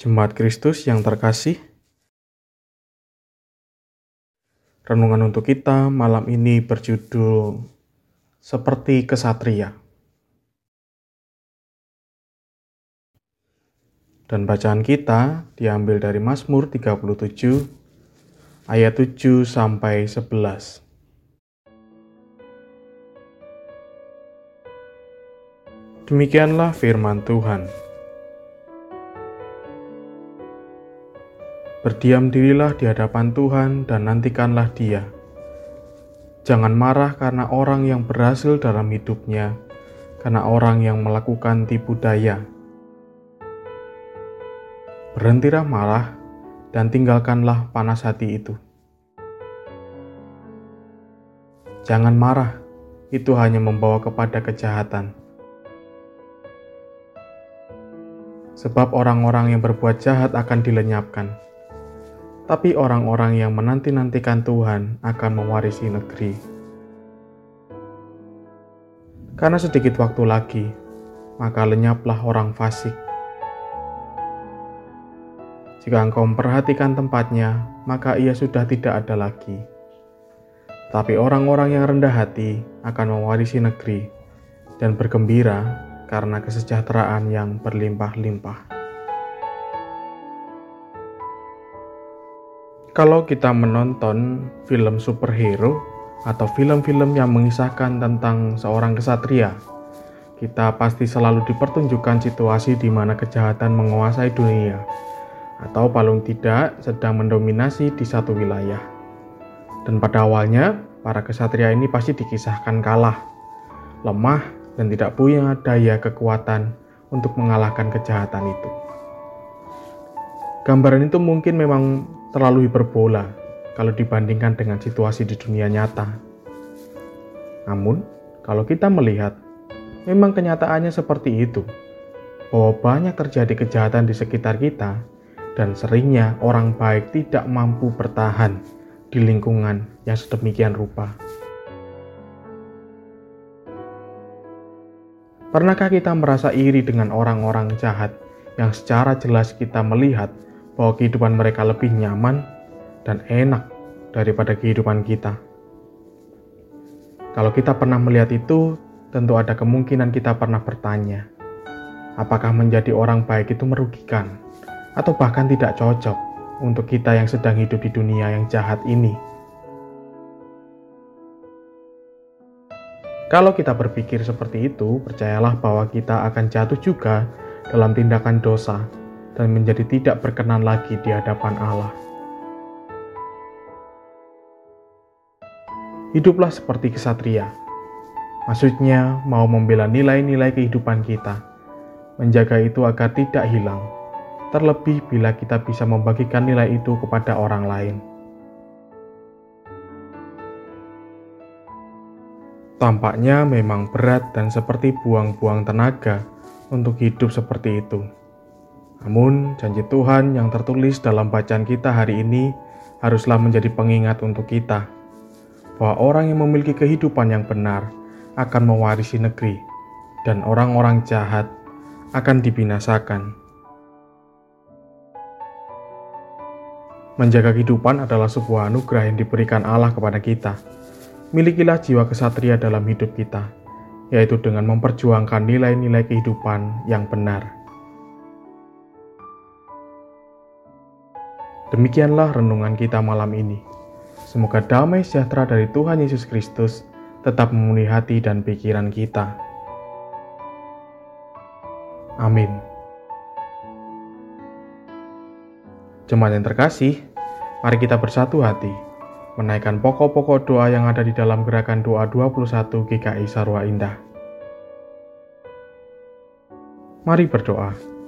Jemaat Kristus yang terkasih, renungan untuk kita malam ini berjudul Seperti Kesatria. Dan bacaan kita diambil dari Mazmur 37 ayat 7 sampai 11. Demikianlah firman Tuhan. Berdiam dirilah di hadapan Tuhan dan nantikanlah Dia. Jangan marah karena orang yang berhasil dalam hidupnya, karena orang yang melakukan tipu daya. Berhentilah marah dan tinggalkanlah panas hati itu. Jangan marah, itu hanya membawa kepada kejahatan. Sebab orang-orang yang berbuat jahat akan dilenyapkan tapi orang-orang yang menanti-nantikan Tuhan akan mewarisi negeri. Karena sedikit waktu lagi, maka lenyaplah orang fasik. Jika engkau memperhatikan tempatnya, maka ia sudah tidak ada lagi. Tapi orang-orang yang rendah hati akan mewarisi negeri dan bergembira karena kesejahteraan yang berlimpah-limpah. Kalau kita menonton film superhero atau film-film yang mengisahkan tentang seorang kesatria, kita pasti selalu dipertunjukkan situasi di mana kejahatan menguasai dunia, atau paling tidak sedang mendominasi di satu wilayah. Dan pada awalnya, para kesatria ini pasti dikisahkan kalah, lemah, dan tidak punya daya kekuatan untuk mengalahkan kejahatan itu. Gambaran itu mungkin memang terlalu hiperbola kalau dibandingkan dengan situasi di dunia nyata. Namun, kalau kita melihat, memang kenyataannya seperti itu, bahwa banyak terjadi kejahatan di sekitar kita, dan seringnya orang baik tidak mampu bertahan di lingkungan yang sedemikian rupa. Pernahkah kita merasa iri dengan orang-orang jahat yang secara jelas kita melihat bahwa kehidupan mereka lebih nyaman dan enak daripada kehidupan kita. Kalau kita pernah melihat itu, tentu ada kemungkinan kita pernah bertanya, apakah menjadi orang baik itu merugikan atau bahkan tidak cocok untuk kita yang sedang hidup di dunia yang jahat ini. Kalau kita berpikir seperti itu, percayalah bahwa kita akan jatuh juga dalam tindakan dosa dan menjadi tidak berkenan lagi di hadapan Allah. Hiduplah seperti kesatria. Maksudnya, mau membela nilai-nilai kehidupan kita, menjaga itu agar tidak hilang, terlebih bila kita bisa membagikan nilai itu kepada orang lain. Tampaknya memang berat dan seperti buang-buang tenaga untuk hidup seperti itu. Namun, janji Tuhan yang tertulis dalam bacaan kita hari ini haruslah menjadi pengingat untuk kita bahwa orang yang memiliki kehidupan yang benar akan mewarisi negeri, dan orang-orang jahat akan dibinasakan. Menjaga kehidupan adalah sebuah anugerah yang diberikan Allah kepada kita. Milikilah jiwa kesatria dalam hidup kita, yaitu dengan memperjuangkan nilai-nilai kehidupan yang benar. Demikianlah renungan kita malam ini. Semoga damai sejahtera dari Tuhan Yesus Kristus tetap memenuhi hati dan pikiran kita. Amin. Jemaat yang terkasih, mari kita bersatu hati, menaikkan pokok-pokok doa yang ada di dalam gerakan doa 21 GKI Sarwa Indah. Mari berdoa.